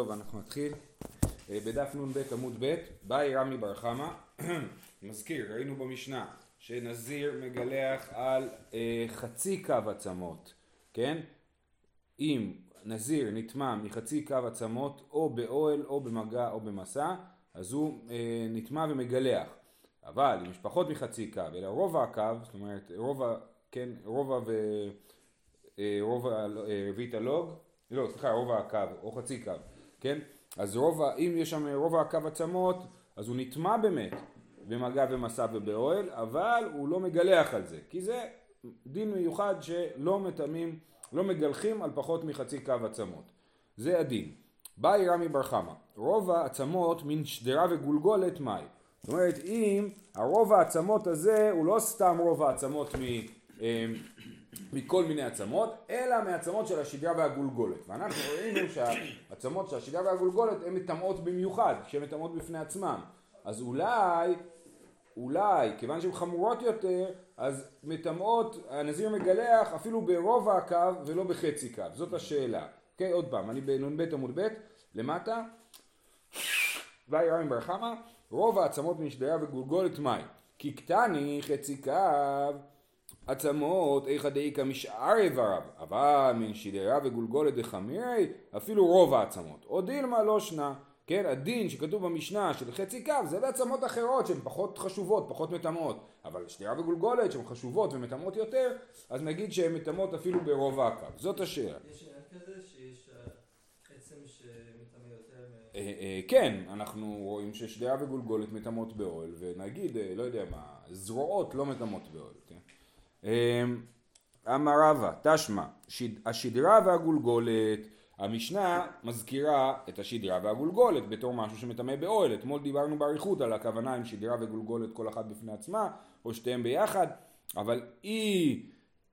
טוב, אנחנו נתחיל אה, בדף נ"ב עמוד ב', באי רמי בר חמא, מזכיר, ראינו במשנה שנזיר מגלח על אה, חצי קו עצמות, כן? אם נזיר נטמע מחצי קו עצמות או באוהל או במגע או במסע, אז הוא אה, נטמע ומגלח. אבל אם יש פחות מחצי קו, אלא רובע הקו, זאת אומרת רובע, כן, רובע ו... אה, רובע אה, רביעית הלוג, לא, סליחה, רובע הקו או חצי קו. כן? אז רוב, אם יש שם רוב הקו עצמות, אז הוא נטמע באמת במגע ומסע ובאוהל, אבל הוא לא מגלח על זה, כי זה דין מיוחד שלא מטמאים, לא מגלחים על פחות מחצי קו עצמות. זה הדין. באי רמי בר חמא, רוב העצמות מן שדרה וגולגולת מאי. זאת אומרת, אם הרוב העצמות הזה הוא לא סתם רוב העצמות מ... אה, מכל מיני עצמות, אלא מעצמות של השדרה והגולגולת. ואנחנו ראינו שהעצמות של השדרה והגולגולת הן מטמאות במיוחד, שהן מטמאות בפני עצמן. אז אולי, אולי, כיוון שהן חמורות יותר, אז מטמאות, הנזיר מגלח אפילו ברוב הקו ולא בחצי קו. זאת השאלה. אוקיי, עוד פעם, אני בנ"ב עמוד ב', למטה. ואי רמי בר חמא, רוב העצמות משדרה וגולגולת מים. כי קטני חצי קו עצמות איכא דאיכא משאר איבריו, אבל מן שידרה וגולגולת דחמירי, אפילו רוב העצמות. או דילמה לא שנה, כן, הדין שכתוב במשנה של חצי קו זה בעצמות אחרות שהן פחות חשובות, פחות מטמאות, אבל שדרה וגולגולת שהן חשובות ומטמאות יותר, אז נגיד שהן מטמאות אפילו ברוב הקו. זאת השאלה. יש כזה שיש אה, עצם שמטמא יותר. אה, אה, כן, אנחנו רואים ששדרה וגולגולת מטמאות באוהל, ונגיד, לא יודע מה, זרועות לא מטמאות באוהל, כן? אמ, אמר רבא, תשמע, השדרה והגולגולת, המשנה מזכירה את השדרה והגולגולת בתור משהו שמטמא באוהל. אתמול דיברנו באריכות על הכוונה אם שדרה וגולגולת כל אחת בפני עצמה, או שתיהם ביחד, אבל אי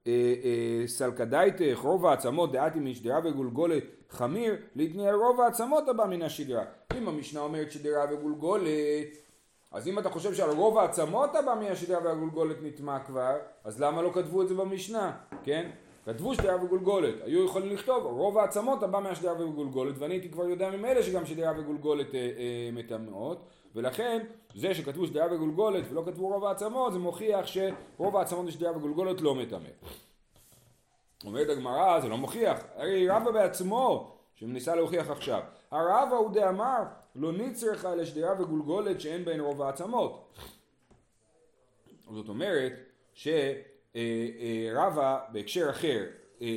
אה, אה, סלקדייתך רוב העצמות דעתי משדרה וגולגולת חמיר, להתניע רוב העצמות הבא מן השדרה. אם המשנה אומרת שדרה וגולגולת אז אם אתה חושב שעל רוב העצמות הבא מהשדרה והגולגולת נטמע כבר, אז למה לא כתבו את זה במשנה, כן? כתבו שדרה וגולגולת, היו יכולים לכתוב רוב העצמות הבא מהשדרה וגולגולת, ואני הייתי כבר יודע ממילא שגם שדרה וגולגולת אה, אה, מטמאות, ולכן זה שכתבו שדרה וגולגולת ולא כתבו רוב העצמות, זה מוכיח שרוב העצמות בשדרה וגולגולת לא מטמא. אומרת הגמרא, זה לא מוכיח, הרי רבא בעצמו שניסה להוכיח עכשיו. הרבה הוא דאמר לא נצרכה לשדרה וגולגולת שאין בהן רוב העצמות. זאת אומרת שרבה בהקשר אחר אה,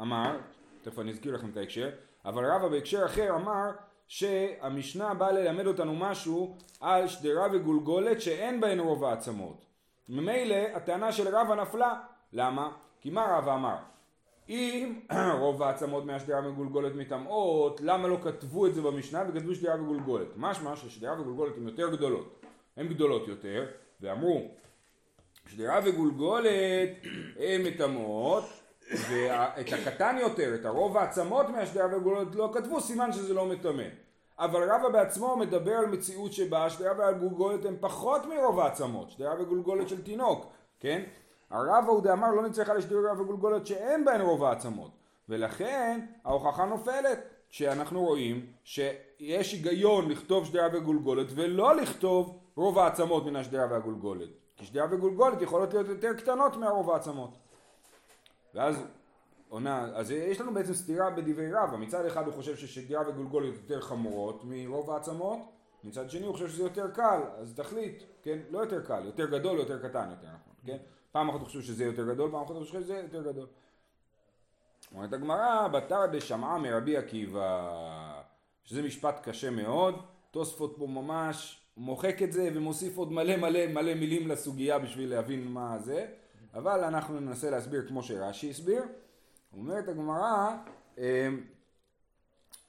אמר, תכף אני אזכיר לכם את ההקשר, אבל רבה בהקשר אחר אמר שהמשנה באה ללמד אותנו משהו על שדרה וגולגולת שאין בהן רוב העצמות. ממילא הטענה של רבה נפלה. למה? כי מה רבה אמר? אם רוב העצמות מהשדרה וגולגולת מטמאות, למה לא כתבו את זה במשנה וכתבו שדרה וגולגולת? משמע ששדרה וגולגולת הן יותר גדולות, הן גדולות יותר, ואמרו שדרה וגולגולת הן מטמאות, ואת הקטן יותר, את הרוב העצמות מהשדרה וגולגולת לא כתבו, סימן שזה לא מטמא. אבל רבא בעצמו מדבר על מציאות שבה השדרה והגולגולת הן פחות מרוב העצמות, שדרה וגולגולת של תינוק, כן? הרב הוא דאמר לא נצטרך על שדרה וגולגולת שאין בהן רוב העצמות. ולכן ההוכחה נופלת שאנחנו רואים שיש היגיון לכתוב שדרה וגולגולת ולא לכתוב רוב העצמות מן השדרה והגולגולת כי שדרה וגולגולת יכולות להיות יותר קטנות מהרוב העצמות. ואז עונה, אז יש לנו בעצם סתירה בדברי רבא. מצד אחד הוא חושב ששדרה וגולגולת יותר חמורות מרוב העצמות מצד שני הוא חושב שזה יותר קל אז תחליט, כן, לא יותר קל, יותר גדול, יותר קטן יותר נכון, כן פעם אחת הוא חושב שזה יותר גדול, פעם אחת הוא חושב שזה יותר גדול. אומרת הגמרא, בתר דשמעה מרבי עקיבא, שזה משפט קשה מאוד, תוספות פה ממש מוחק את זה ומוסיף עוד מלא מלא מלא מילים לסוגיה בשביל להבין מה זה, אבל אנחנו ננסה להסביר כמו שרש"י הסביר. אומרת הגמרא, אה,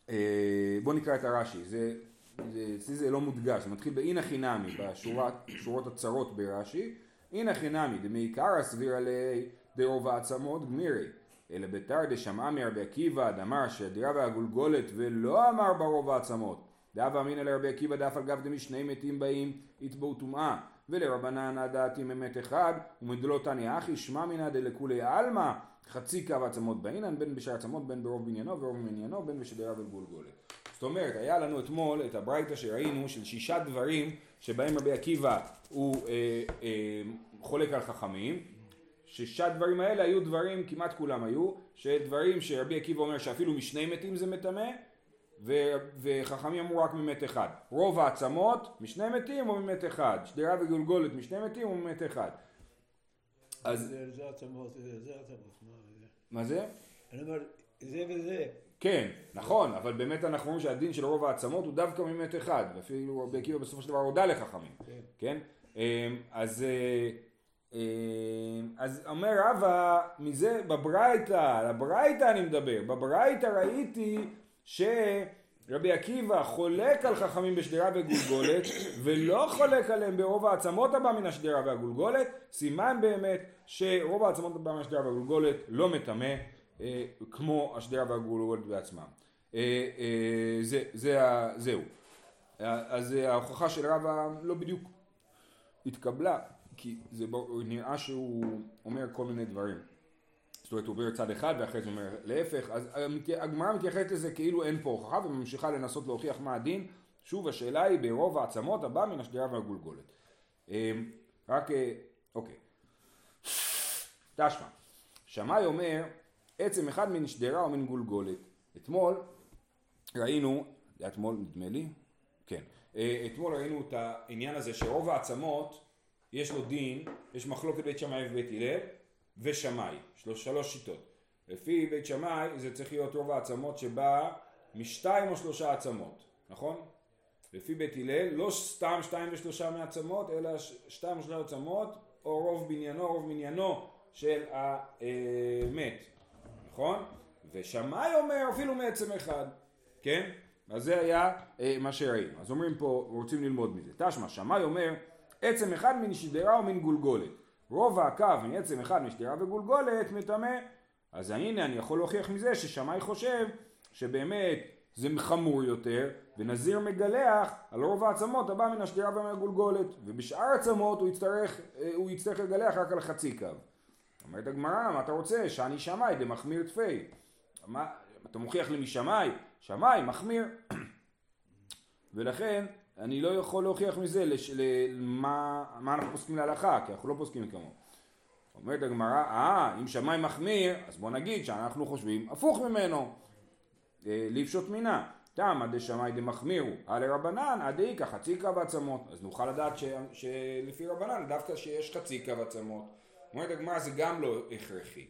אה, בוא נקרא את הרש"י, זה, זה, זה, זה לא מודגש, זה מתחיל באינא חינמי, בשורות הצרות ברש"י, הנה חינמי דמעיקרא סבירא ליה דרוב העצמות גמירי. אלא בתר דשמעה מרבי עקיבא דאמר שהדירה והגולגולת ולא אמר ברוב העצמות. דאבה אמינא לרבי עקיבא דאף על גב דמשני מתים באים יתבעו טומאה ולרבנן הדעתי ממת אחד ומדלו תניא אחי שמע מינא דלכולי עלמא חצי קו עצמות באינן, בין בשאר עצמות, בין ברוב בניינו ורוב מניינו, בין בשדרה וגולגולת. זאת אומרת, היה לנו אתמול את הברייתא שראינו של שישה דברים שבהם רבי עקיבא הוא אה, אה, חולק על חכמים. שישה דברים האלה היו דברים, כמעט כולם היו, שדברים שרבי עקיבא אומר שאפילו משני מתים זה מטמא, ו- וחכמים אמרו רק ממת אחד. רוב העצמות משני מתים או ממת אחד. שדרה וגולגולת משני מתים או ממת אחד. אז זה זה עצמות, זה זה עצמות. מה זה? אני אומר, זה וזה. כן, נכון, אבל באמת אנחנו רואים שהדין של רוב העצמות הוא דווקא ממת אחד, ואפילו רבי עקיבא בסופו של דבר הודה לחכמים, כן. כן? אמ, אז, אה, אמ, אז אומר רבא, מזה בברייתא, לברייתא אני מדבר, בברייתא ראיתי שרבי עקיבא חולק על חכמים בשדרה וגולגולת ולא חולק עליהם ברוב העצמות הבא מן השדרה והגולגולת, סימן באמת שרוב העצמות הבא מן השדרה והגולגולת לא מטמא אה, כמו השדרה והגולגולת בעצמם. אה, אה, זה, זה, זהו. אה, אז אה, ההוכחה של רבא לא בדיוק התקבלה, כי זה נראה שהוא אומר כל מיני דברים. זאת אומרת, הוא אומר צד אחד ואחרי זה אומר להפך, אז הגמרא מתייחסת לזה כאילו אין פה הוכחה וממשיכה לנסות להוכיח מה הדין. שוב, השאלה היא ברוב העצמות הבא מן השדרה והגולגולת. אה, רק, אה, אוקיי. תשמע, שמאי אומר עצם אחד מן שדרה או מן גולגולת. אתמול ראינו, זה היה אתמול נדמה לי, כן, אה, אתמול ראינו את העניין הזה שרוב העצמות יש לו דין, יש מחלוקת בית שמאי ובית הלל ושמאי, שלוש, שלוש שיטות. לפי בית שמאי זה צריך להיות רוב העצמות שבא משתיים או שלושה עצמות, נכון? לפי בית הלל לא סתם שתיים ושלושה מעצמות אלא שתיים או שלושה עצמות או רוב בניינו רוב מניינו של המת, נכון? ושמאי אומר אפילו מעצם אחד, כן? אז זה היה אה, מה שראינו. אז אומרים פה, רוצים ללמוד מזה. תשמע, שמאי אומר עצם אחד מן שדרה או מן גולגולת. רוב הקו מעצם אחד משדרה וגולגולת מטמא. אז הנה אני יכול להוכיח מזה ששמאי חושב שבאמת זה חמור יותר ונזיר מגלח על רוב העצמות הבא מן השדרה ומן הגולגולת ובשאר העצמות הוא יצטרך, אה, הוא יצטרך לגלח רק על חצי קו. אומרת הגמרא, מה אתה רוצה? שאני שמאי דמחמיר תפי. מה, אתה מוכיח לי משמאי? שמאי מחמיר. ולכן אני לא יכול להוכיח מזה לש, ל, מה, אנחנו פוסקים להלכה, כי אנחנו לא פוסקים כמוהו. אומרת הגמרא, אה, אם שמאי מחמיר, אז בוא נגיד שאנחנו חושבים הפוך ממנו. אה, לפשוט מינה. תמא דשמאי דמחמירו, הלא רבנן, עד איכא חצי קו עצמות. אז נוכל לדעת ש, שלפי רבנן, דווקא שיש חצי קו עצמות. אומרת הגמרא זה גם לא הכרחי.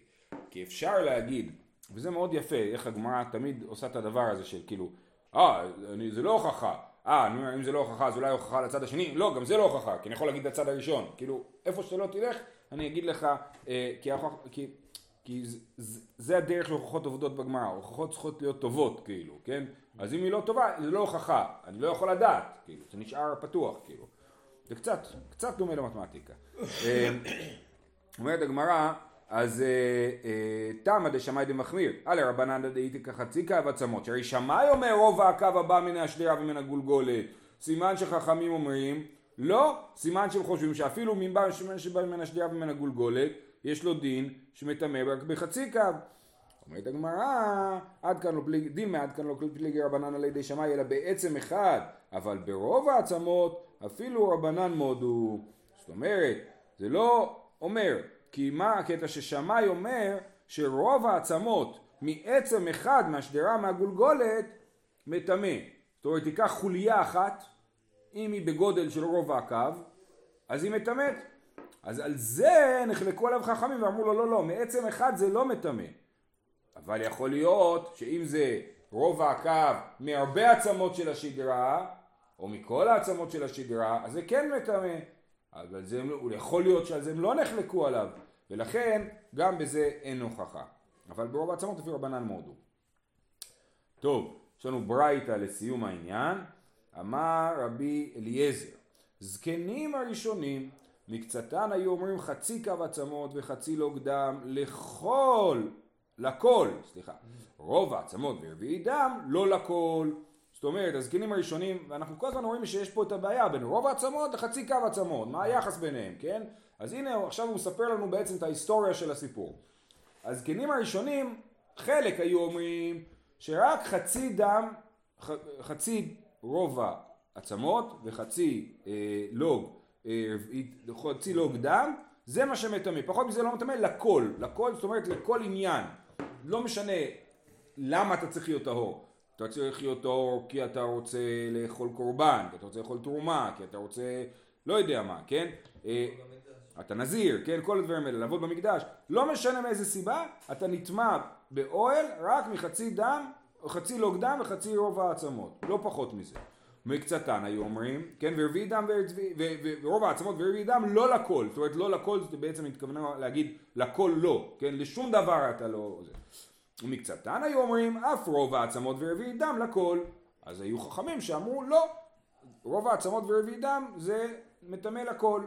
כי אפשר להגיד, וזה מאוד יפה, איך הגמרא תמיד עושה את הדבר הזה של כאילו, אה, אני- זה לא הוכחה. אה, אני אומר, אם זה לא הוכחה, אז אולי הוכחה לצד השני? לא, גם זה לא הוכחה, כי אני יכול להגיד לצד הראשון. כאילו, איפה שאתה לא תלך, אני אגיד לך, אה, כי, ההוכח, כי, כי זה, זה, הדרך להוכחות עובדות בגמרא, הוכחות צריכות להיות טובות, כאילו, כן? אז אם היא לא טובה, זה לא הוכחה, אני לא יכול לדעת, כאילו, זה נשאר פתוח, כאילו. זה קצת, קצת דומה למתמטיקה. אה, אומרת הגמרא, אז אה, אה, תמא דשמאי דמחמיר, הלא רבנן דאיתי כחצי קו עצמות, שהרי שמאי אומר רוב הקו הבא מן השדרה ומן הגולגולת, סימן שחכמים אומרים, לא, סימן שהם חושבים שאפילו מבא שבא מן השדרה ומן הגולגולת, יש לו דין שמטמא רק בחצי קו. אומרת הגמרא, עד כאן לא פליג, דין מעד כאן לא פליגי רבנן על ידי שמאי, אלא בעצם אחד, אבל ברוב העצמות אפילו רבנן מודו. זאת אומרת, זה לא אומר, כי מה הקטע ששמאי אומר שרוב העצמות מעצם אחד מהשדרה מהגולגולת מטמא. זאת אומרת, תיקח חוליה אחת, אם היא בגודל של רוב הקו, אז היא מטמאת. אז על זה נחלקו עליו חכמים ואמרו לו, לא, לא, מעצם אחד זה לא מטמא. אבל יכול להיות שאם זה רוב הקו מהרבה עצמות של השדרה, או מכל העצמות של השדרה, אז זה כן מטמא. אבל זה, יכול להיות שעל זה הם לא נחלקו עליו, ולכן גם בזה אין הוכחה. אבל ברוב העצמות לפי רבנן מודו. טוב, יש לנו ברייתא לסיום העניין. אמר רבי אליעזר, זקנים הראשונים, מקצתן היו אומרים חצי קו עצמות וחצי לוג דם לכל, לכל, סליחה, רוב העצמות ורביעי דם, לא לכל. זאת אומרת, הזקנים הראשונים, ואנחנו כל הזמן רואים שיש פה את הבעיה בין רוב העצמות לחצי קו עצמות, מה היחס ביניהם, כן? אז הנה עכשיו הוא מספר לנו בעצם את ההיסטוריה של הסיפור. הזקנים הראשונים, חלק היו אומרים שרק חצי דם, ח, חצי רובע עצמות וחצי אה, לוג, אה, חצי לוג דם, זה מה שמטמא. פחות מזה לא מטמא לכל, לכל, זאת אומרת לכל עניין. לא משנה למה אתה צריך להיות טהור. אתה צריך טהור כי אתה רוצה לאכול קורבן, כי אתה רוצה לאכול תרומה, כי אתה רוצה לא יודע מה, כן? אה. אתה נזיר, כן? כל הדברים האלה, לעבוד במקדש. לא משנה מאיזה סיבה, אתה נטמע באוהל רק מחצי דם, חצי לוג דם וחצי רוב העצמות. לא פחות מזה. מקצתן היו אומרים, כן? ורביעי דם ורוב העצמות ורביעי דם לא לכל. זאת אומרת לא לכל זה בעצם התכוונה להגיד לכל לא, כן? לשום דבר אתה לא... זה. ומקצתן היו אומרים אף רוב העצמות ורביעי דם לכל. אז היו חכמים שאמרו לא, רוב העצמות ורביעי דם זה מטמא לכל.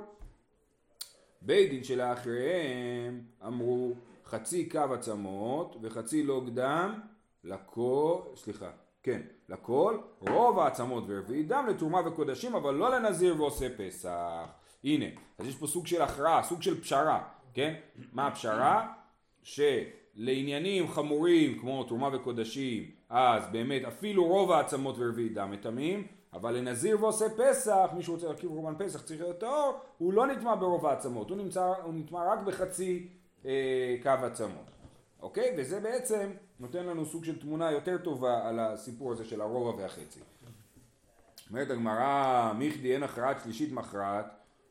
בית דין שלאחריהם אמרו חצי קו עצמות וחצי לוג דם לכל, סליחה, כן, לכל, רוב העצמות ורביעי דם לתרומה וקודשים אבל לא לנזיר ועושה פסח. הנה, אז יש פה סוג של הכרעה, סוג של פשרה, כן? מה הפשרה? שלעניינים חמורים כמו תרומה וקודשים, אז באמת אפילו רוב העצמות ורביעי דם מטמאים, אבל לנזיר ועושה פסח, מי שרוצה להרכיב קורבן פסח צריך להיות טהור, הוא לא נטמע ברוב העצמות, הוא, נמצא, הוא נטמע רק בחצי אה, קו עצמות. אוקיי? וזה בעצם נותן לנו סוג של תמונה יותר טובה על הסיפור הזה של הרובע והחצי. אומרת הגמרא, מיכדי אין הכרעת שלישית מכרעת,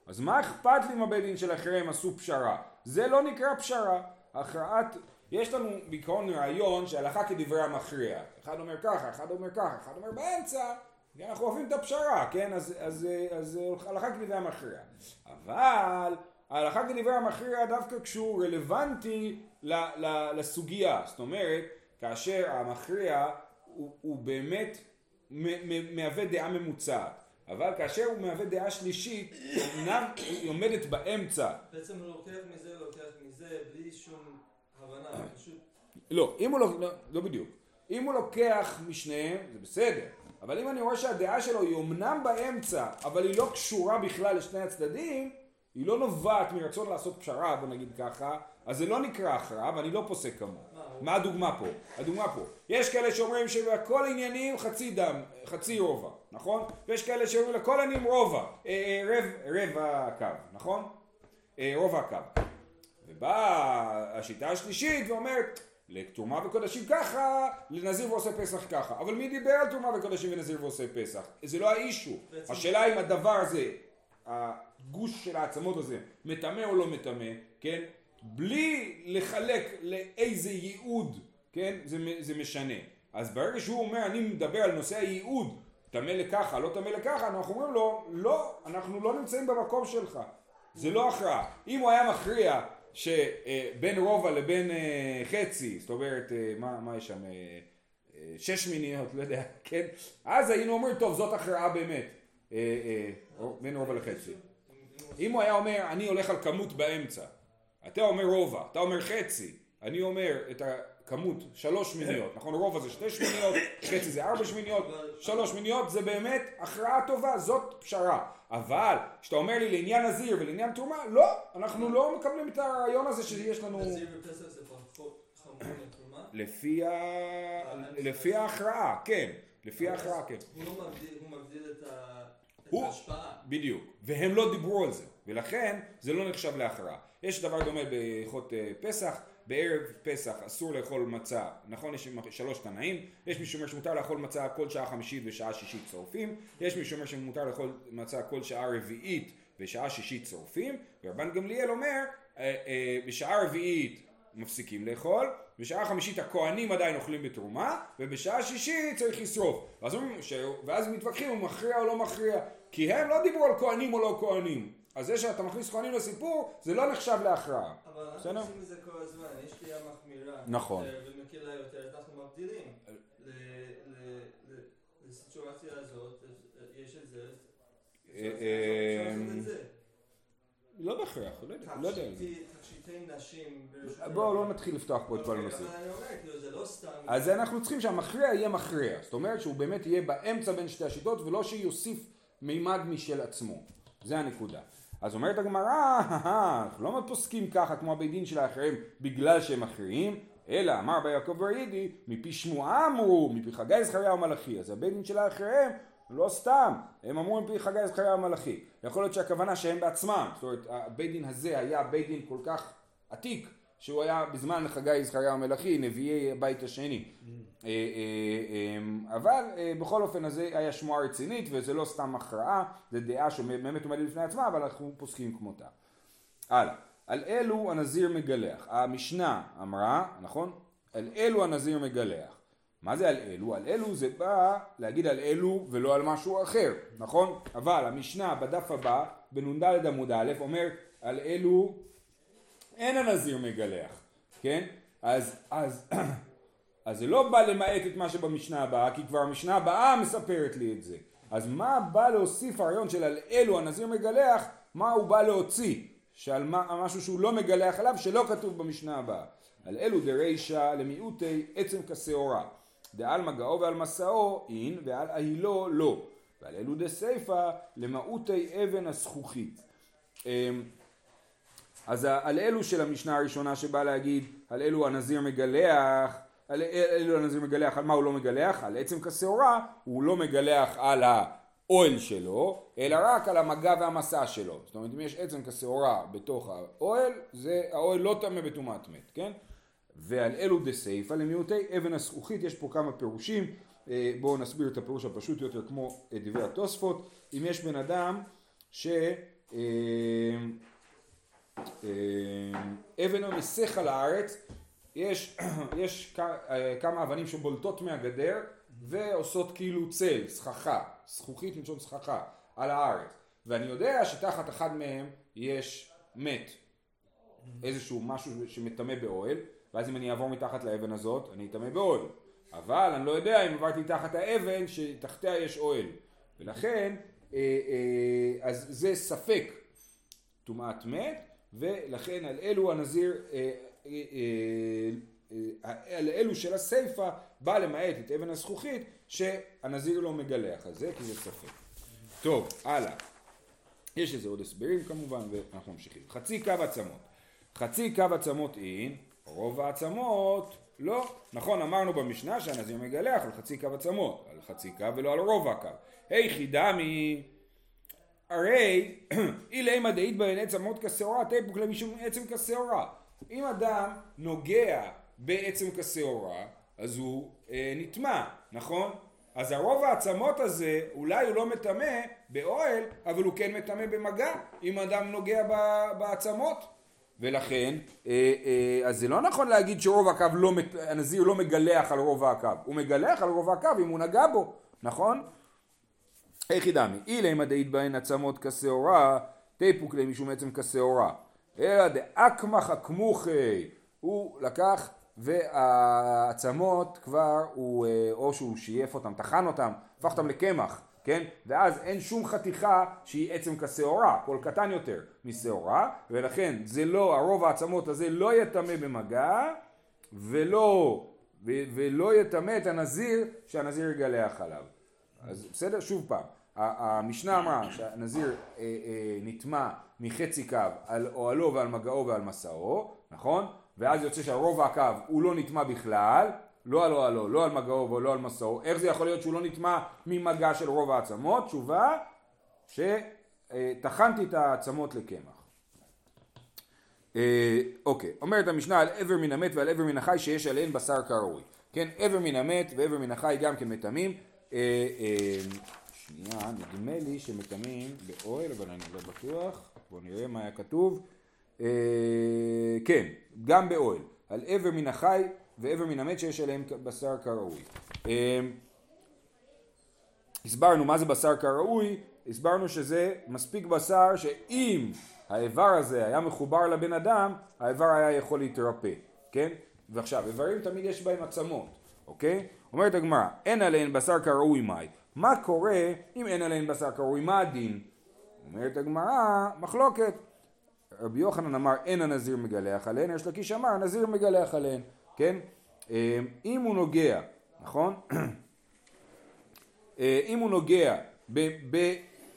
אז מה אכפת לי אם הבית דין שלכם עשו פשרה? זה לא נקרא פשרה. הכרעת, יש לנו בעיקרון רעיון שהלכה כדברי המכריע. אחד אומר ככה, אחד אומר ככה, אחד אומר באמצע, כי אנחנו אוהבים את הפשרה, כן? אז, אז, אז, אז הלכה כדברי המכריע. אבל ההלכה כדברי המכריע דווקא כשהוא רלוונטי ל, ל, לסוגיה. זאת אומרת, כאשר המכריע הוא, הוא באמת מהווה דעה ממוצעת. אבל כאשר הוא מהווה דעה שלישית, אמנם היא עומדת באמצע. בעצם הוא לוקח מזה, לוקח מזה, בלי שום הבנה, פשוט... לא, אם הוא לא, לא, לא בדיוק. אם הוא לוקח משניהם, זה בסדר. אבל אם אני רואה שהדעה שלו היא אמנם באמצע, אבל היא לא קשורה בכלל לשני הצדדים, היא לא נובעת מרצון לעשות פשרה, בוא נגיד ככה, אז זה לא נקרא הכרעה, ואני לא פוסק כמוהו. מה, הדוגמה פה? הדוגמה פה. יש כאלה שאומרים שבכל עניינים חצי דם, חצי רובע, נכון? ויש כאלה שאומרים לכל עניינים רובע, אה, אה, רב, רבע הקו, נכון? אה, רובע הקו. ובאה השיטה השלישית ואומרת, לתרומה וקודשים ככה, לנזיר ועושה פסח ככה. אבל מי דיבר על תרומה וקודשים ונזיר ועושה פסח? זה לא האישו. השאלה אם הדבר הזה, הגוש של העצמות הזה, מטמא או לא מטמא, כן? בלי לחלק לאיזה ייעוד, כן? זה, זה משנה. אז ברגע שהוא אומר, אני מדבר על נושא הייעוד, טמא לככה, לא טמא לככה, אנחנו אומרים לו, לא, אנחנו לא נמצאים במקום שלך. זה לא הכרעה. אם הוא היה מכריע שבין רובע לבין אה, חצי, זאת אומרת, אה, מה, מה יש שם? אה, שש מיניות, לא יודע, כן? אז היינו אומרים, טוב, זאת הכרעה באמת. בין רובע לחצי. אם הוא היה אומר, אני הולך על כמות באמצע, אתה אומר רובע, אתה אומר חצי, אני אומר את הכמות, שלוש שמיניות, נכון? רובע זה שתי שמיניות, חצי זה ארבע שמיניות, שלוש שמיניות זה באמת הכרעה טובה, זאת פשרה. אבל כשאתה אומר לי לעניין נזיר ולעניין תרומה, לא, אנחנו לא מקבלים את הרעיון הזה שיש לנו... נזיר ופסח זה פחות חמור מתרומה? לפי, ה... לפי ההכרעה, כן, לפי ההכרעה, כן. הוא לא מבדיל, מבדיל את ההשפעה. בדיוק, והם לא דיברו על זה, ולכן זה לא נחשב להכרעה. יש דבר דומה בהלכות אה, פסח, בערב פסח אסור לאכול מצה, נכון? יש שלוש תנאים, יש מי שאומר שמותר לאכול מצה כל שעה חמישית ושעה שישית צורפים, יש מי שאומר שמותר לאכול מצה כל שעה רביעית ושעה שישית צורפים, ורבן גמליאל אומר, אה, אה, בשעה רביעית מפסיקים לאכול, בשעה חמישית הכהנים עדיין אוכלים בתרומה, ובשעה שישית צריך לשרוף. ואז, ש... ואז מתווכחים הוא מכריע או לא מכריע, כי הם לא דיברו על כהנים או לא כהנים. אז זה שאתה מכניס כהנים לסיפור, זה לא נחשב להכרעה. אבל אנחנו? עושים את זה כל הזמן, יש קריאה מחמירה. נכון. יותר ומקלה יותר, אנחנו מבדילים. ל- לסיטואציה הזאת, יש את זה. אה, לעשות את זה. לא בהכרח, לא יודע, לא. תכשיטי- נשים בואו לא. נתחיל לפתוח פה את כל אוקיי, אומר, כאילו, לא. אז אנחנו צריכים שהמכריע יהיה מכריע. זאת אומרת שהוא באמת יהיה באמצע בין שתי השיטות, ולא שיוסיף מימד משל עצמו. זה הנקודה. אז אומרת הגמרא, אנחנו לא פוסקים ככה כמו הבית דין של האחרים בגלל שהם אחרים, אלא אמר ביעקב ברידי, מפי שמועה אמרו, מפי חגי זכריה ומלאכי. אז הבית דין של האחרים לא סתם, הם אמרו מפי חגי זכריה ומלאכי. יכול להיות שהכוונה שהם בעצמם, זאת אומרת הבית דין הזה היה בית דין כל כך עתיק, שהוא היה בזמן חגי זכריה ומלאכי, נביאי הבית השני. אה, אה, אה, אבל בכל אופן הזה היה שמועה רצינית וזה לא סתם הכרעה, זה דעה שבאמת עומדת בפני עצמה, אבל אנחנו פוסקים כמותה. הלאה. על אלו הנזיר מגלח. המשנה אמרה, נכון? על אלו הנזיר מגלח. מה זה על אלו? על אלו זה בא להגיד על אלו ולא על משהו אחר, נכון? אבל המשנה בדף הבא, בנ"ד עמוד א', אומר על אלו אין הנזיר מגלח, כן? אז, אז, אז זה לא בא למעט את מה שבמשנה הבאה, כי כבר המשנה הבאה מספרת לי את זה. אז מה בא להוסיף הרעיון של על אלו הנזיר מגלח, מה הוא בא להוציא? שעל מה, משהו שהוא לא מגלח עליו שלא כתוב במשנה הבאה. על אלו דרישא למיעוטי עצם כשעורה. דעל מגעו ועל מסעו אין ועל אהילו לא. ועל אלו דסיפא למעוטי אבן הזכוכית. אז על אלו של המשנה הראשונה שבא להגיד על אלו הנזיר מגלח על אלו הנזיר מגלח על מה הוא לא מגלח על עצם כשעורה הוא לא מגלח על האוהל שלו אלא רק על המגע והמסע שלו זאת אומרת אם יש עצם כשעורה בתוך האוהל זה האוהל לא טמא בטומאת מת כן? ועל אלו דסייפא למיעוטי אבן הזכוכית יש פה כמה פירושים. אה, בואו נסביר את הפירוש הפשוט יותר כמו דברי התוספות. אם יש בן אדם ש אה, אבן המסך על הארץ, יש, יש כמה אבנים שבולטות מהגדר ועושות כאילו צל, סככה, זכוכית מלשון סככה, על הארץ. ואני יודע שתחת אחד מהם יש מת, איזשהו משהו שמטמא באוהל, ואז אם אני אעבור מתחת לאבן הזאת, אני אטמא באוהל. אבל אני לא יודע אם עברתי תחת האבן שתחתיה יש אוהל. ולכן, אה, אה, אז זה ספק טומאת מת, ולכן על אלו הנזיר, אה, אה, אה, על אלו של הסיפא בא למעט את אבן הזכוכית שהנזיר לא מגלח על זה כי זה ספק. טוב, הלאה. יש לזה עוד הסברים כמובן ואנחנו ממשיכים. חצי קו עצמות. חצי קו עצמות אין, רוב העצמות לא. נכון, אמרנו במשנה שהנזיר מגלח על חצי קו עצמות, על חצי קו ולא על רוב הקו. היכי דמי הרי אילימה דאית בהן עץ אמות כשעורה תיפוק לה משום עצם כשעורה. אם אדם נוגע בעצם כשעורה אז הוא אה, נטמע, נכון? אז הרוב העצמות הזה אולי הוא לא מטמא באוהל אבל הוא כן מטמא במגע אם אדם נוגע בעצמות ולכן אה, אה, אז זה לא נכון להגיד שרוב הקו לא, הנזיר לא מגלח על רוב הקו הוא מגלח על רוב הקו אם הוא נגע בו, נכון? היכי דמי, אילמה דאית בהן עצמות כשעורה, תיפוק להם משום עצם כשעורה. אלא דאקמח אקמוכי, הוא לקח והעצמות כבר הוא, אה, או שהוא שייף אותם, טחן אותם, הפך אותם לקמח, כן? ואז אין שום חתיכה שהיא עצם כשעורה, כל קטן יותר משעורה, ולכן זה לא, הרוב העצמות הזה לא יטמא במגע, ולא, ו, ולא יטמא את הנזיר שהנזיר יגלח עליו. אז בסדר? שוב פעם. המשנה אמרה שהנזיר אה, אה, נטמע מחצי קו על אוהלו ועל מגעו ועל מסעו, נכון? ואז יוצא שהרוב הקו הוא לא נטמע בכלל, לא על אוהלו, לא על מגעו ולא על מסעו. איך זה יכול להיות שהוא לא נטמע ממגע של רוב העצמות? תשובה שטחנתי את העצמות לקמח. אה, אוקיי, אומרת המשנה על עבר מן המת ועל עבר מן החי שיש עליהן בשר כראוי. כן, עבר מן המת ועבר מן החי גם כן מטמאים. שנייה, נדמה לי שמטמאים באוהל, אבל אני לא בטוח. בואו נראה מה היה כתוב. אה, כן, גם באוהל. על עבר מן החי ועבר מן המת שיש עליהם בשר כראוי. אה, הסברנו מה זה בשר כראוי, הסברנו שזה מספיק בשר שאם האיבר הזה היה מחובר לבן אדם, האיבר היה יכול להתרפא, כן? ועכשיו, איברים תמיד יש בהם עצמות, אוקיי? אומרת הגמרא, אין עליהן בשר כראוי מאי. מה קורה אם אין עליהן בשר קרוי? מה הדין? אומרת הגמרא, מחלוקת. רבי יוחנן אמר אין הנזיר מגלח עליהן, יש לקיש אמר הנזיר מגלח עליהן, כן? אה, אם הוא נוגע, נכון? אה, אם הוא נוגע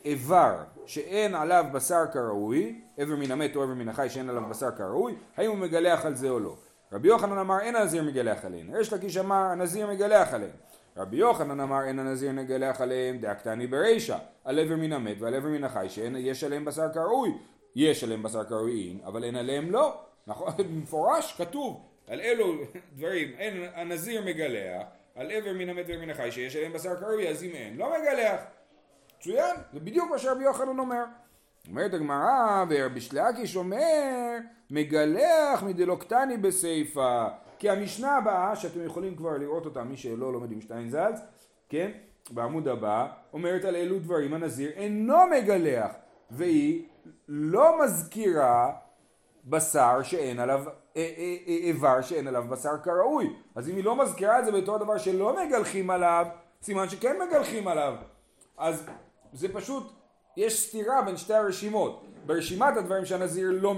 איבר שאין עליו בשר כראוי, איבר מן המת או איבר מן החי שאין עליו בשר כראוי, האם הוא מגלח על זה או לא. רבי יוחנן אמר אין הנזיר מגלח עליהן, ריש לקיש אמר הנזיר מגלח עליהן. רבי יוחנן אמר אין הנזיר מגלח עליהם דאקתני ברישא. על איבר מן המת ועל איבר מן החי שיש עליהם בשר כראוי יש עליהם בשר כראויים אבל אין עליהם לא. נכון במפורש כתוב על אלו דברים אין הנזיר מגלח על איבר מן המת ומן החי שיש עליהם בשר כראוי אז אם אין לא מגלח. מצוין זה בדיוק מה שרבי יוחנן אומר. אומרת הגמרא ורבי שלקיש אומר מגלח מדלוקטני בסיפא כי המשנה הבאה שאתם יכולים כבר לראות אותה מי שלא לומד עם שטיינזלץ כן בעמוד הבא אומרת על אילו דברים. הנזיר אינו מגלח והיא לא מזכירה בשר שאין עליו אה, אה, אה, איבר שאין עליו בשר כראוי. אז אם היא לא מזכירה את זה בתור דבר שלא מגלחים עליו סימן שכן מגלחים עליו. אז זה פשוט יש סתירה בין שתי הרשימות. ברשימת הדברים שהנזיר לא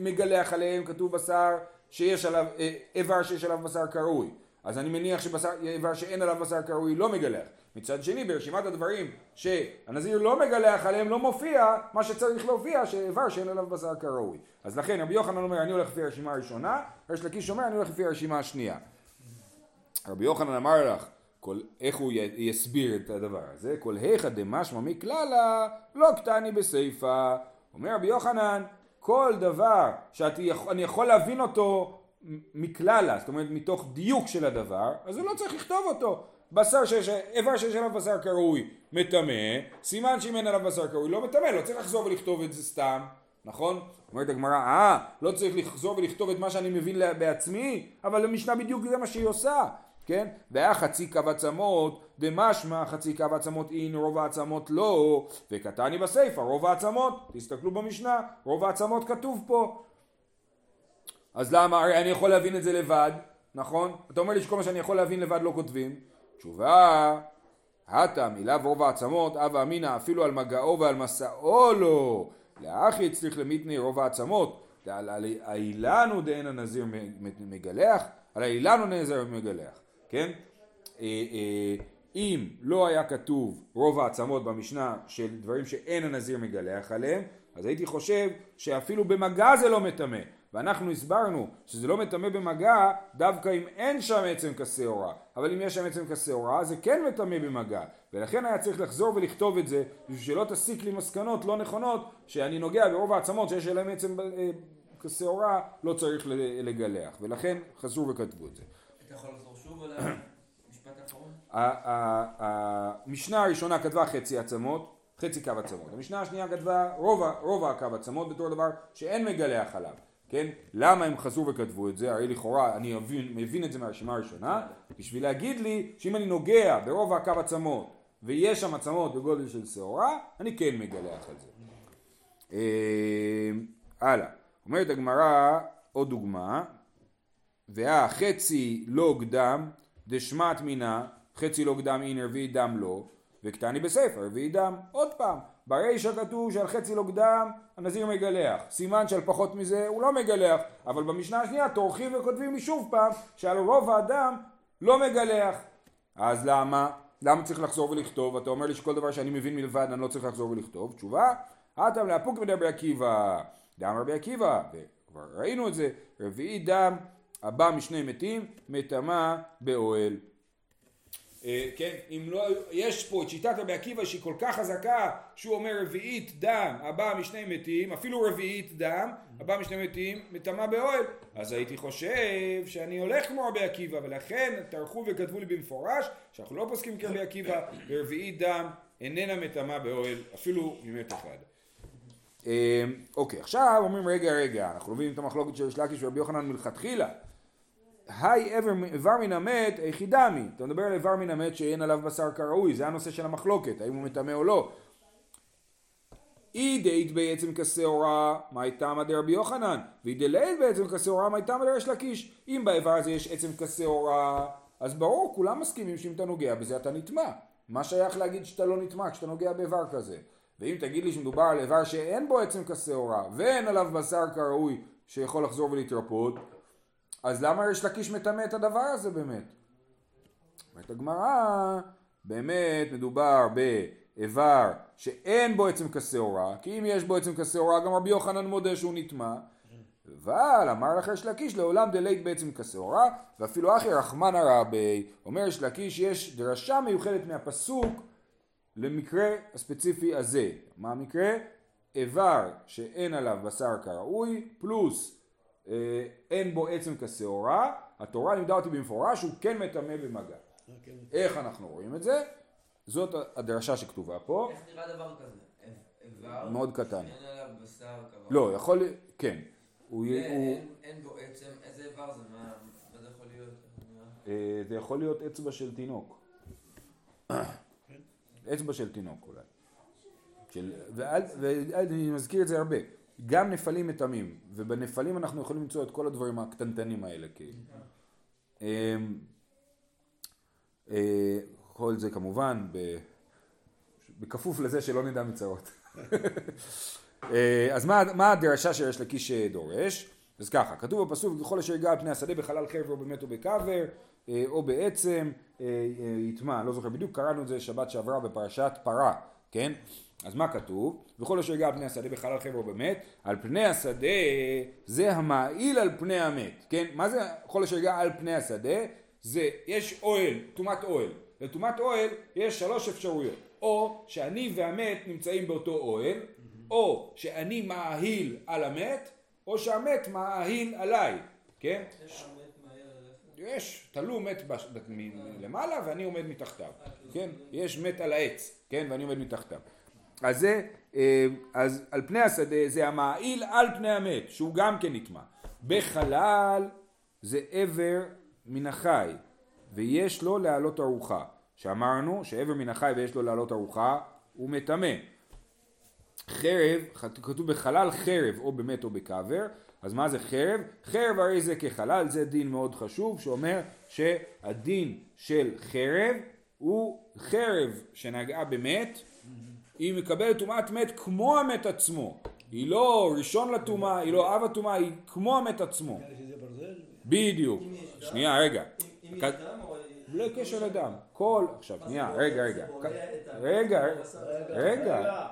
מגלח עליהם כתוב בשר שיש עליו איבר שיש עליו בשר כראוי אז אני מניח שאיבר שאין עליו בשר כראוי לא מגלח. מצד שני ברשימת הדברים שהנזיר לא מגלח עליהם לא מופיע מה שצריך להופיע שאיבר שאין עליו בשר כראוי אז לכן רבי יוחנן אומר אני הולך לפי הרשימה הראשונה ריש לקיש אומר אני הולך לפי הרשימה השנייה רבי יוחנן אמר לך כל, איך הוא יסביר את הדבר הזה? כל היכא דמשמע מכללה לא קטני בסיפא אומר רבי יוחנן כל דבר שאני יכול להבין אותו מכללה, זאת אומרת מתוך דיוק של הדבר, אז הוא לא צריך לכתוב אותו. בשר שיש, איבר שיש עליו בשר קרוי מטמא, סימן שאם אין עליו בשר קרוי לא מטמא, לא צריך לחזור ולכתוב את זה סתם, נכון? אומרת הגמרא, אה, לא צריך לחזור ולכתוב את מה שאני מבין בעצמי, אבל המשנה בדיוק זה מה שהיא עושה, כן? והיה חצי קו עצמות, דמשמע חצי קו עצמות אין, רוב העצמות לא, וקטני בסיפא, רוב העצמות, תסתכלו במשנה, רוב העצמות כתוב פה. אז למה, הרי אני יכול להבין את זה לבד, נכון? אתה אומר לי שכל מה שאני יכול להבין לבד לא כותבים. תשובה, הטה מילה ורוב העצמות, אבא אמינא אפילו על מגעו ועל מסעו לא. לאחי הצליח למיתני רוב העצמות, על האילנו דאין הנזיר מגלח, על האילנו נזיר מגלח, כן? אה, אה, אם לא היה כתוב רוב העצמות במשנה של דברים שאין הנזיר מגלח עליהם, אז הייתי חושב שאפילו במגע זה לא מטמא. ואנחנו הסברנו שזה לא מטמא במגע דווקא אם אין שם עצם כשעורה אבל אם יש שם עצם כשעורה זה כן מטמא במגע ולכן היה צריך לחזור ולכתוב את זה בשביל שלא תסיק לי מסקנות לא נכונות שאני נוגע ברוב העצמות שיש להם עצם אה, כשעורה לא צריך לגלח ולכן חזרו וכתבו את זה. אתה יכול לחזור המשנה הראשונה כתבה חצי עצמות חצי קו עצמות המשנה השנייה כתבה רוב, רוב הקו עצמות בתור דבר שאין מגלח עליו כן? למה הם חזרו וכתבו את זה? הרי לכאורה אני מבין, מבין את זה מהרשימה הראשונה, בשביל להגיד לי שאם אני נוגע ברוב הקו עצמות ויש שם עצמות בגודל של שעורה, אני כן מגלח על זה. אה, הלאה, אומרת הגמרא עוד דוגמה, והחצי לוג דם דשמת מינה, חצי לוג דם אין רביעי דם לא, וקטני בספר רביעי דם, עוד פעם, ברישא כתוב שעל חצי לא קדם הנזיר מגלח, סימן שעל פחות מזה הוא לא מגלח, אבל במשנה השנייה טורחים וכותבים לי שוב פעם שעל רוב האדם לא מגלח. אז למה? למה צריך לחזור ולכתוב? אתה אומר לי שכל דבר שאני מבין מלבד אני לא צריך לחזור ולכתוב. תשובה, אטם לאפוק מדבר עקיבא, דם רבי עקיבא, וכבר ראינו את זה, רביעי דם הבא משני מתים, מטמא באוהל. אה, כן, אם לא, יש פה את שיטת רבי עקיבא שהיא כל כך חזקה שהוא אומר רביעית דם הבא משני מתים, אפילו רביעית דם הבא משני מתים מטמא באוהל. אז הייתי חושב שאני הולך כמו רבי עקיבא ולכן טרחו וכתבו לי במפורש שאנחנו לא פוסקים כרבי עקיבא ורביעית דם איננה מטמא באוהל אפילו ממת אחד. אה, אוקיי עכשיו אומרים רגע רגע אנחנו לא מבינים את המחלוקת של שלקיש ורבי יוחנן מלכתחילה היי איבר מן המת היחידמי, אתה מדבר על איבר מן המת שאין עליו בשר כראוי, זה הנושא של המחלוקת, האם הוא מטמא או לא. אי דאית בעצם כשעורה, מה הייתה מדי רבי יוחנן? ואי דלית בעצם כשעורה, הייתה מדי ריש לקיש? אם באיבר הזה יש עצם כשעורה, אז ברור, כולם מסכימים שאם אתה נוגע בזה אתה נטמע. מה שייך להגיד שאתה לא נטמע כשאתה נוגע באיבר כזה? ואם תגיד לי שמדובר על איבר שאין בו עצם כשעורה, ואין עליו בשר כראוי שיכול לחזור ולהתרפות, אז למה יש לקיש מטמא את הדבר הזה באמת? אומרת הגמרא, באמת מדובר ב... איבר שאין בו עצם כשעורה, כי אם יש בו עצם כשעורה גם רבי יוחנן מודה שהוא נטמע. אבל אמר לך יש לקיש לעולם דלית בעצם כשעורה, ואפילו אחי רחמנא רבי, אומר יש לקיש יש דרשה מיוחדת מהפסוק למקרה הספציפי הזה. מה המקרה? איבר שאין עליו בשר כראוי, פלוס אין בו עצם כשעורה, התורה לימדה אותי במפורש שהוא כן מטמא במגע. איך אנחנו רואים את זה? זאת הדרשה שכתובה פה, איך נראה דבר כזה? איבר? מאוד קטן. שאין עליו בשר כבוד. לא, יכול, להיות- כן, אין אין בו עצם, איזה איבר זה? מה מה זה יכול להיות? אה, זה יכול להיות אצבע של תינוק. אצבע של תינוק אולי. ואני מזכיר את זה הרבה. גם נפלים מטמאים, ובנפלים אנחנו יכולים למצוא את כל הדברים הקטנטנים האלה. כאילו. כל זה כמובן בכפוף לזה שלא נדע מצרות. אה, אז מה, מה הדרשה שיש לקיש דורש? אז ככה, כתוב בפסוק, ככל אשר יגע על פני השדה בחלל חרב או במת או בקבר, אה, או בעצם יטמע, לא זוכר בדיוק, קראנו את זה שבת שעברה בפרשת פרה, כן? אז מה כתוב? וכל אשר יגע על פני השדה בחלל חרב או במת, על פני השדה זה המעיל על פני המת, כן? מה זה כל אשר יגע על פני השדה? זה, יש אוהל, טומאת אוהל. לטומאת אוהל יש שלוש אפשרויות. או שאני והמת נמצאים באותו אוהל, או שאני מאהיל על המת, או שהמת מאהיל עליי, כן? יש, תלו מת בש... מלמעלה ואני עומד מתחתיו, כן? יש מת על העץ, כן? ואני עומד מתחתיו. אז זה, אה, אז על פני השדה זה המעיל על פני המת, שהוא גם כן נטמע. בחלל זה עבר מן החי, ויש לו להעלות ארוחה. שאמרנו שעבר מן החי ויש לו להעלות ארוחה, הוא מטמא. חרב, כתוב בחלל חרב או במת או בקבר, אז מה זה חרב? חרב הרי זה כחלל, זה דין מאוד חשוב שאומר שהדין של חרב הוא חרב שנגעה במת, היא מקבלת טומאת מת כמו המת עצמו. היא לא ראשון לטומאה, היא לא אב הטומאה, היא כמו המת עצמו. בדיוק. שנייה, רגע. בלי קשר לדם. כל, עכשיו, שנייה? רגע, רגע. רגע? רגע.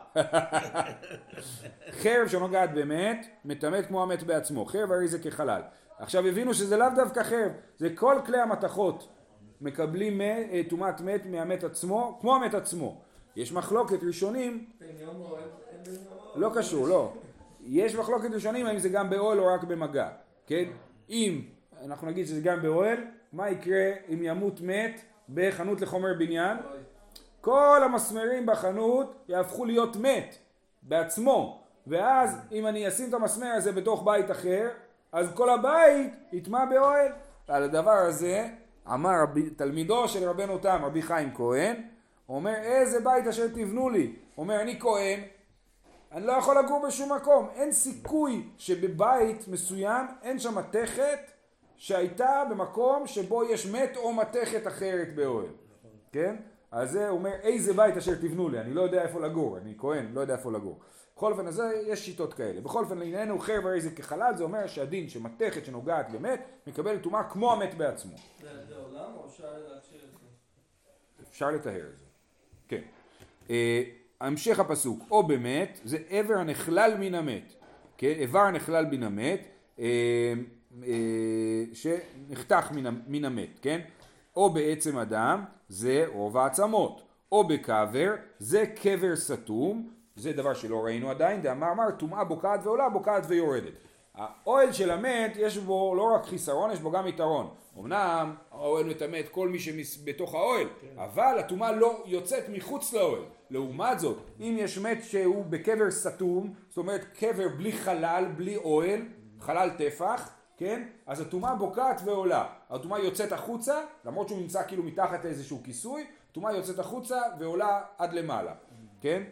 חרב שנוגעת במת, מטמאת כמו המת בעצמו. חרב הרי זה כחלל. עכשיו הבינו שזה לאו דווקא חרב, זה כל כלי המתכות מקבלים אה, טומאת מת מהמת עצמו, כמו המת עצמו. יש מחלוקת ראשונים, לא קשור, לא. יש מחלוקת ראשונים האם זה גם באוהל או רק במגע, כן? אם אנחנו נגיד שזה גם באוהל, מה יקרה אם ימות מת בחנות לחומר בניין? כל המסמרים בחנות יהפכו להיות מת בעצמו ואז אם אני אשים את המסמר הזה בתוך בית אחר אז כל הבית יטמע באוהל על הדבר הזה אמר תלמידו של רבנו תם רבי חיים כהן אומר איזה בית אשר תבנו לי אומר אני כהן אני לא יכול לגור בשום מקום אין סיכוי שבבית מסוים אין שם מתכת שהייתה במקום שבו יש מת או מתכת אחרת באוהל כן? אז זה אומר איזה בית אשר תבנו לי, אני לא יודע איפה לגור, אני כהן, לא יודע איפה לגור. בכל אופן, אז יש שיטות כאלה. בכל אופן, לענייננו חרב הרי זה כחלל, זה אומר שהדין שמתכת שנוגעת למת, מקבל טומאה כמו המת בעצמו. זה עולם או אפשר להכשיר את זה? אפשר לטהר את זה. כן. אה, המשך הפסוק, או במת, זה איבר הנכלל מן המת. כן? איבר הנכלל מן המת, אה, אה, שנחתך מן, מן המת, כן? או בעצם אדם, זה רוב העצמות. או בקבר, זה קבר סתום, זה דבר שלא ראינו עדיין, דאמר אמר, טומאה בוקעת ועולה, בוקעת ויורדת. האוהל של המת, יש בו לא רק חיסרון, יש בו גם יתרון. אמנם האוהל מטמא את כל מי שבתוך האוהל, אבל הטומאה לא יוצאת מחוץ לאוהל. לעומת זאת, אם יש מת שהוא בקבר סתום, זאת אומרת קבר בלי חלל, בלי אוהל, חלל טפח, כן? אז הטומאה בוקעת ועולה. הטומאה יוצאת החוצה, למרות שהוא נמצא כאילו מתחת לאיזשהו כיסוי, הטומאה יוצאת החוצה ועולה עד למעלה, כן?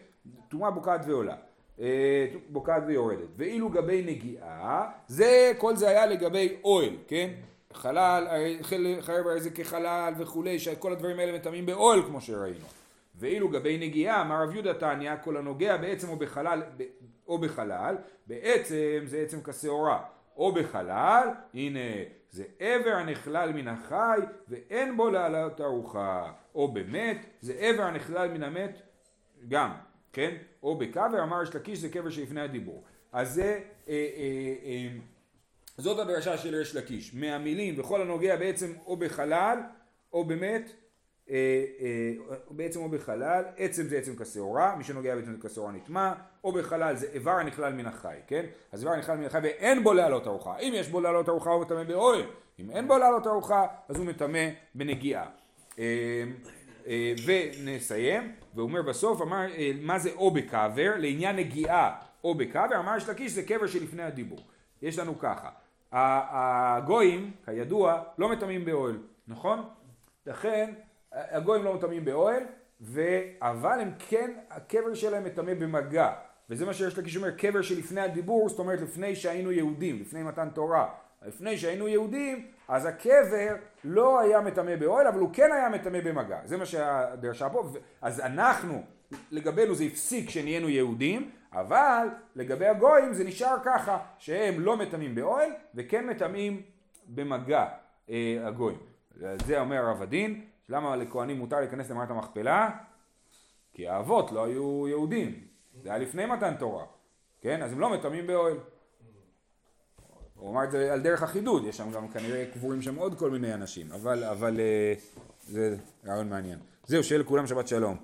טומאה בוקעת ועולה. אה, בוקעת ויורדת. ואילו גבי נגיעה, זה, כל זה היה לגבי אוהל, כן? חלל, חרב הרי זה כחלל וכולי, שכל הדברים האלה מטמאים באוהל כמו שראינו. ואילו גבי נגיעה, אמר רב יהודה תניא, כל הנוגע בעצם או בחלל, או בחלל, בעצם זה עצם כשעורה, או בחלל, הנה, זה עבר הנכלל מן החי, ואין בו להעלות ארוחה, או במת, זה עבר הנכלל מן המת, גם, כן? או בקבר, אמר יש לקיש זה קבר שלפני הדיבור. אז זה, אה, אה, אה, זאת הדרשה של ריש לקיש. מהמילים וכל הנוגע בעצם או בחלל או באמת, אה, אה, בעצם או בחלל, עצם זה עצם כשעורה, מי שנוגע בעצם כשעורה נטמע, או בחלל זה איבר הנכלל מן החי, כן? אז איבר הנכלל מן החי ואין בו להעלות ארוחה. אם יש בו להעלות ארוחה הוא מטמא באוהל, אם אין בו להעלות ארוחה אז הוא מטמא בנגיעה. אה, אה, ונסיים, והוא אומר בסוף, אמר, אה, מה זה או בקבר, לעניין נגיעה או בקבר, אמר יש לקיש זה קבר שלפני הדיבור. יש לנו ככה, הגויים, כידוע, לא מטמאים באוהל, נכון? לכן, הגויים לא מטמאים באוהל, ו... אבל הם כן, הקבר שלהם מטמא במגע. וזה מה שיש לקיש אומר, קבר שלפני הדיבור, זאת אומרת לפני שהיינו יהודים, לפני מתן תורה. לפני שהיינו יהודים, אז הקבר לא היה מטמא באוהל, אבל הוא כן היה מטמא במגע. זה מה שהדרשה פה. אז אנחנו, לגבינו זה הפסיק כשנהיינו יהודים, אבל לגבי הגויים זה נשאר ככה, שהם לא מטמאים באוהל, וכן מטמאים במגע אה, הגויים. זה אומר הרב הדין, למה לכהנים מותר להיכנס למערת המכפלה? כי האבות לא היו יהודים, זה היה לפני מתן תורה, כן? אז הם לא מטמאים באוהל. הוא אמר את זה על דרך החידוד, יש שם גם כנראה קבורים שם עוד כל מיני אנשים, אבל, אבל אה, זה רעיון מעניין. זהו, שיהיה לכולם שבת שלום.